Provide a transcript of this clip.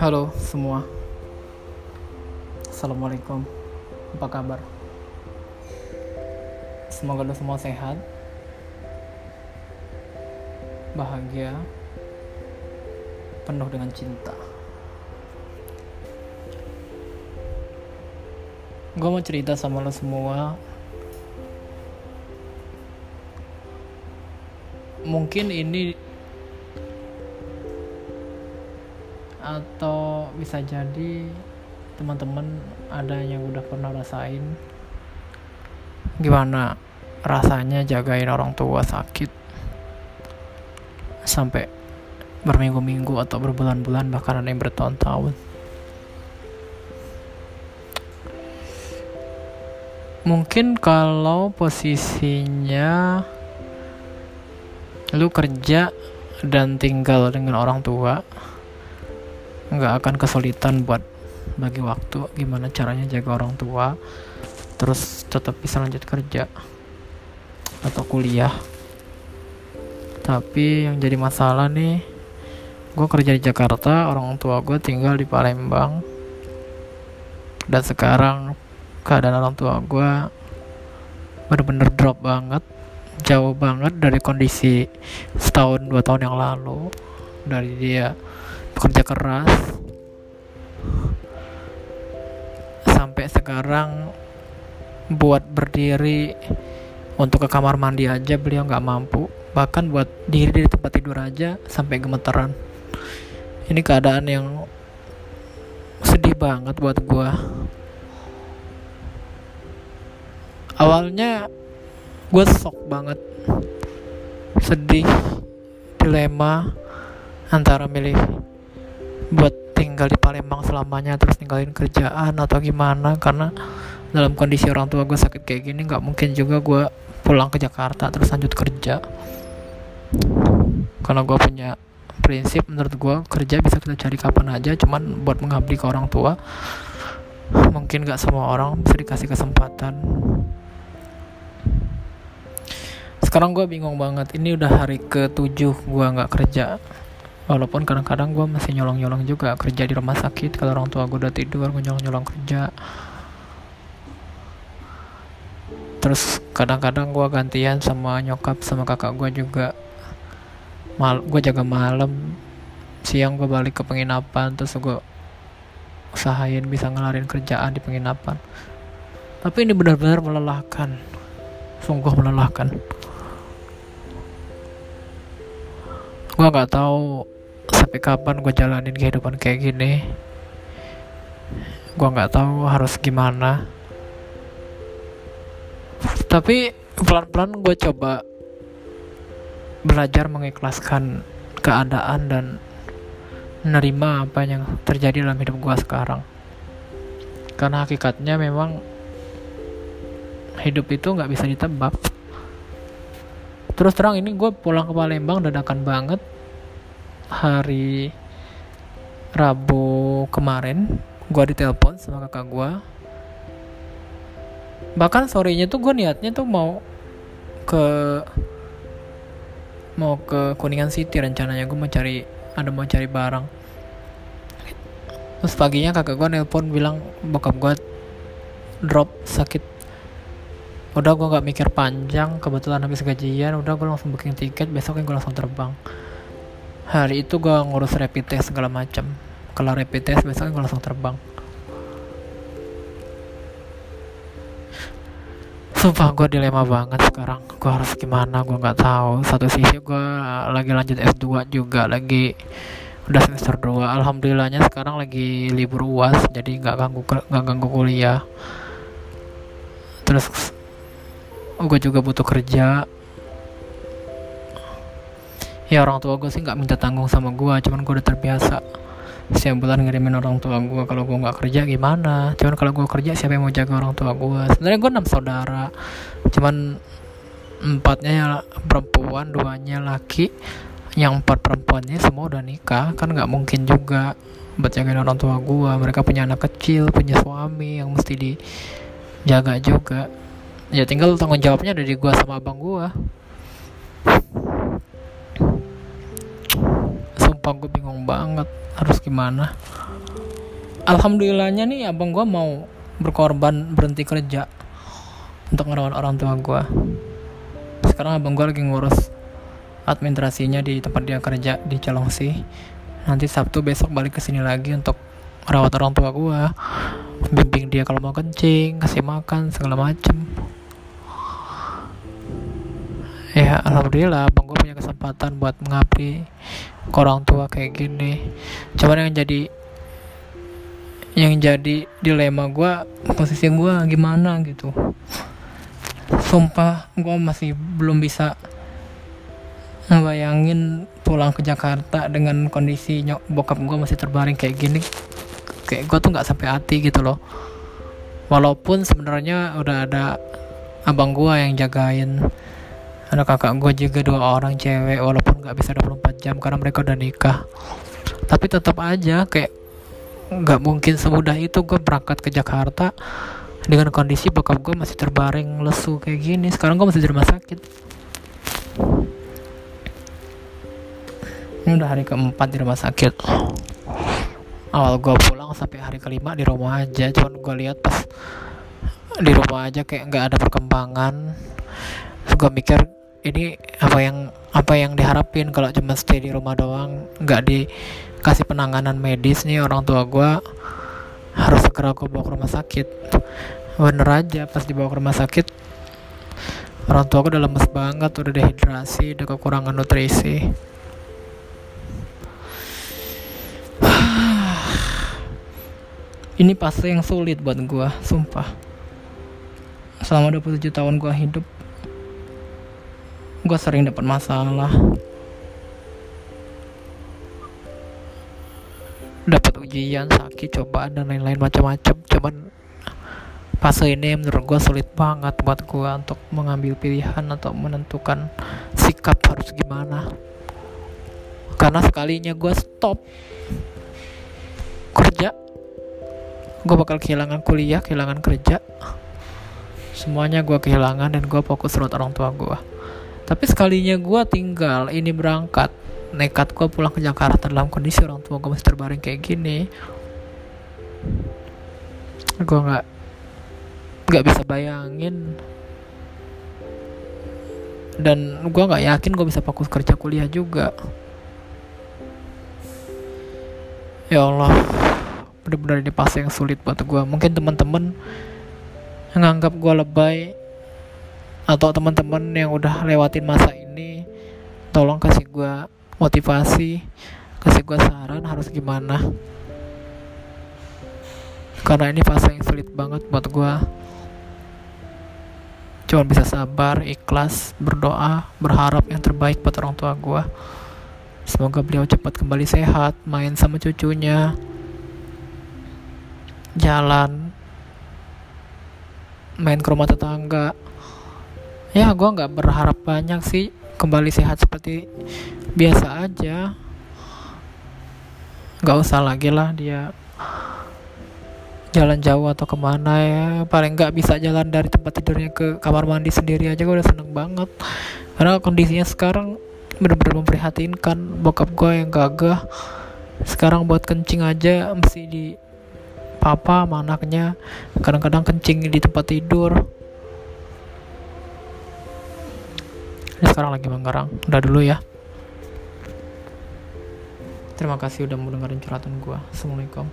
Halo semua. Assalamualaikum. Apa kabar? Semoga lo semua sehat. Bahagia. Penuh dengan cinta. Gue mau cerita sama lo semua Mungkin ini atau bisa jadi teman-teman ada yang udah pernah rasain gimana rasanya jagain orang tua sakit sampai berminggu-minggu atau berbulan-bulan bahkan ada yang bertahun-tahun. Mungkin kalau posisinya lu kerja dan tinggal dengan orang tua nggak akan kesulitan buat bagi waktu. Gimana caranya jaga orang tua? Terus tetap bisa lanjut kerja atau kuliah. Tapi yang jadi masalah nih gue kerja di Jakarta orang tua gue tinggal di Palembang. Dan sekarang keadaan orang tua gue bener-bener drop banget jauh banget dari kondisi setahun dua tahun yang lalu. Dari dia bekerja keras sampai sekarang buat berdiri untuk ke kamar mandi aja beliau nggak mampu. Bahkan buat diri di tempat tidur aja sampai gemeteran. Ini keadaan yang sedih banget buat gua. Awalnya gue sok banget. Sedih dilema antara milih buat tinggal di Palembang selamanya terus tinggalin kerjaan atau gimana karena dalam kondisi orang tua gue sakit kayak gini nggak mungkin juga gue pulang ke Jakarta terus lanjut kerja. Karena gue punya prinsip menurut gue kerja bisa kita cari kapan aja cuman buat mengabdi ke orang tua mungkin gak semua orang bisa dikasih kesempatan sekarang gue bingung banget. Ini udah hari ke tujuh gue nggak kerja. Walaupun kadang-kadang gue masih nyolong-nyolong juga kerja di rumah sakit. Kalau orang tua gue udah tidur gue nyolong-nyolong kerja. Terus kadang-kadang gue gantian sama nyokap sama kakak gue juga. Mal gue jaga malam. Siang gue balik ke penginapan terus gue usahain bisa ngelarin kerjaan di penginapan. Tapi ini benar-benar melelahkan. Sungguh melelahkan gue nggak tahu sampai kapan gue jalanin kehidupan kayak gini. Gue nggak tahu harus gimana. Tapi pelan-pelan gue coba belajar mengikhlaskan keadaan dan menerima apa yang terjadi dalam hidup gue sekarang. Karena hakikatnya memang hidup itu nggak bisa ditebak terus terang ini gue pulang ke Palembang dadakan banget. Hari Rabu kemarin gue ditelepon sama kakak gue bahkan sorenya tuh gue niatnya tuh mau ke mau ke Kuningan City rencananya. Gue mau cari ada mau cari barang. Terus paginya kakak gue nelpon bilang bokap gue drop sakit udah gue nggak mikir panjang. Kebetulan habis gajian udah gue langsung booking tiket. Besok gue langsung terbang. Hari itu gue ngurus rapid test segala macam kelar rapid test besoknya gue langsung terbang. Sumpah gue dilema banget sekarang. Gue harus gimana gue nggak tahu. Satu sisi gue lagi lanjut S2 juga Lagi udah semester 2 Alhamdulillahnya sekarang lagi libur uas Jadi nggak ganggu nggak ganggu kuliah. Terus gue juga butuh kerja. Ya orang tua gue sih nggak minta tanggung sama gue cuman gue udah terbiasa. Setiap bulan ngirimin orang tua gue kalau gue nggak kerja gimana? Cuman kalau gue kerja siapa yang mau jaga orang tua gue sebenarnya gue enam saudara cuman empatnya ya perempuan duanya laki. Yang empat perempuannya semua udah nikah kan nggak mungkin juga buat jagain orang tua gue mereka punya anak kecil punya suami yang mesti dijaga juga ya tinggal tanggung jawabnya dari gue sama abang gue sumpah gue bingung banget harus gimana. Alhamdulillahnya nih abang gue mau berkorban berhenti kerja untuk merawat orang tua gue sekarang abang gue lagi ngurus administrasinya di tempat dia kerja di Calongsi nanti Sabtu besok balik ke sini lagi untuk merawat orang tua gue bimbing dia kalau mau kencing kasih makan segala macem ya alhamdulillah abang gue punya kesempatan buat mengabdi ke orang tua kayak gini. Cuman yang jadi yang jadi dilema gue posisi gue gimana gitu. Sumpah gue masih belum bisa ngebayangin pulang ke Jakarta dengan kondisi nyok bokap gue masih terbaring kayak gini. Kayak gue tuh nggak sampai hati gitu loh. Walaupun sebenarnya udah ada abang gue yang jagain ada kakak gue juga dua orang cewek walaupun nggak bisa 24 jam karena mereka udah nikah. Tapi tetap aja kayak nggak mungkin semudah itu gue berangkat ke Jakarta dengan kondisi bokap gue masih terbaring lesu kayak gini. Sekarang gue masih di rumah sakit. Ini udah hari keempat di rumah sakit. Awal gue pulang sampai hari kelima di rumah aja. Cuman gue lihat pas di rumah aja kayak nggak ada perkembangan. Gue mikir ini apa yang apa yang diharapin kalau cuma stay di rumah doang? Nggak dikasih penanganan medis nih orang tua gue harus segera aku bawa ke rumah sakit. Bener aja pas dibawa ke rumah sakit orang tua aku udah lemes banget udah dehidrasi udah kekurangan nutrisi. Ini fase yang sulit buat gue sumpah. Selama 27 tahun gue hidup gue sering dapat masalah. Dapat ujian sakit cobaan dan lain-lain macam-macam cuman fase ini menurut gue sulit banget buat gue untuk mengambil pilihan atau menentukan sikap harus gimana. Karena sekalinya gue stop kerja gue bakal kehilangan kuliah kehilangan kerja. Semuanya gue kehilangan dan gue fokus buat orang tua gue tapi sekalinya gue tinggal ini berangkat. Nekat gue pulang ke Jakarta dalam kondisi orang tua gue masih terbaring kayak gini. Gue nggak nggak bisa bayangin. Dan gue nggak yakin gue bisa fokus kerja kuliah juga. Ya Allah benar-benar ini fase yang sulit buat gue mungkin teman-teman nganggap gue lebay atau teman-teman yang udah lewatin masa ini tolong kasih gue motivasi kasih gue saran harus gimana. Karena ini fase yang sulit banget buat gue cuma bisa sabar ikhlas berdoa berharap yang terbaik buat orang tua gue semoga beliau cepat kembali sehat main sama cucunya jalan main ke rumah tetangga ya gue nggak berharap banyak sih. Kembali sehat seperti biasa aja. Nggak usah lagi lah dia jalan jauh atau ke mana ya. Paling nggak bisa jalan dari tempat tidurnya ke kamar mandi sendiri aja gue udah seneng banget. Karena kondisinya sekarang bener-bener memprihatinkan. Bokap gue yang gagah. Sekarang buat kencing aja mesti di papa sama anaknya. Kadang-kadang kencing di tempat tidur ini sekarang lagi menggarang udah dulu ya Terima kasih udah mau dengerin curhatan gue. Assalamualaikum.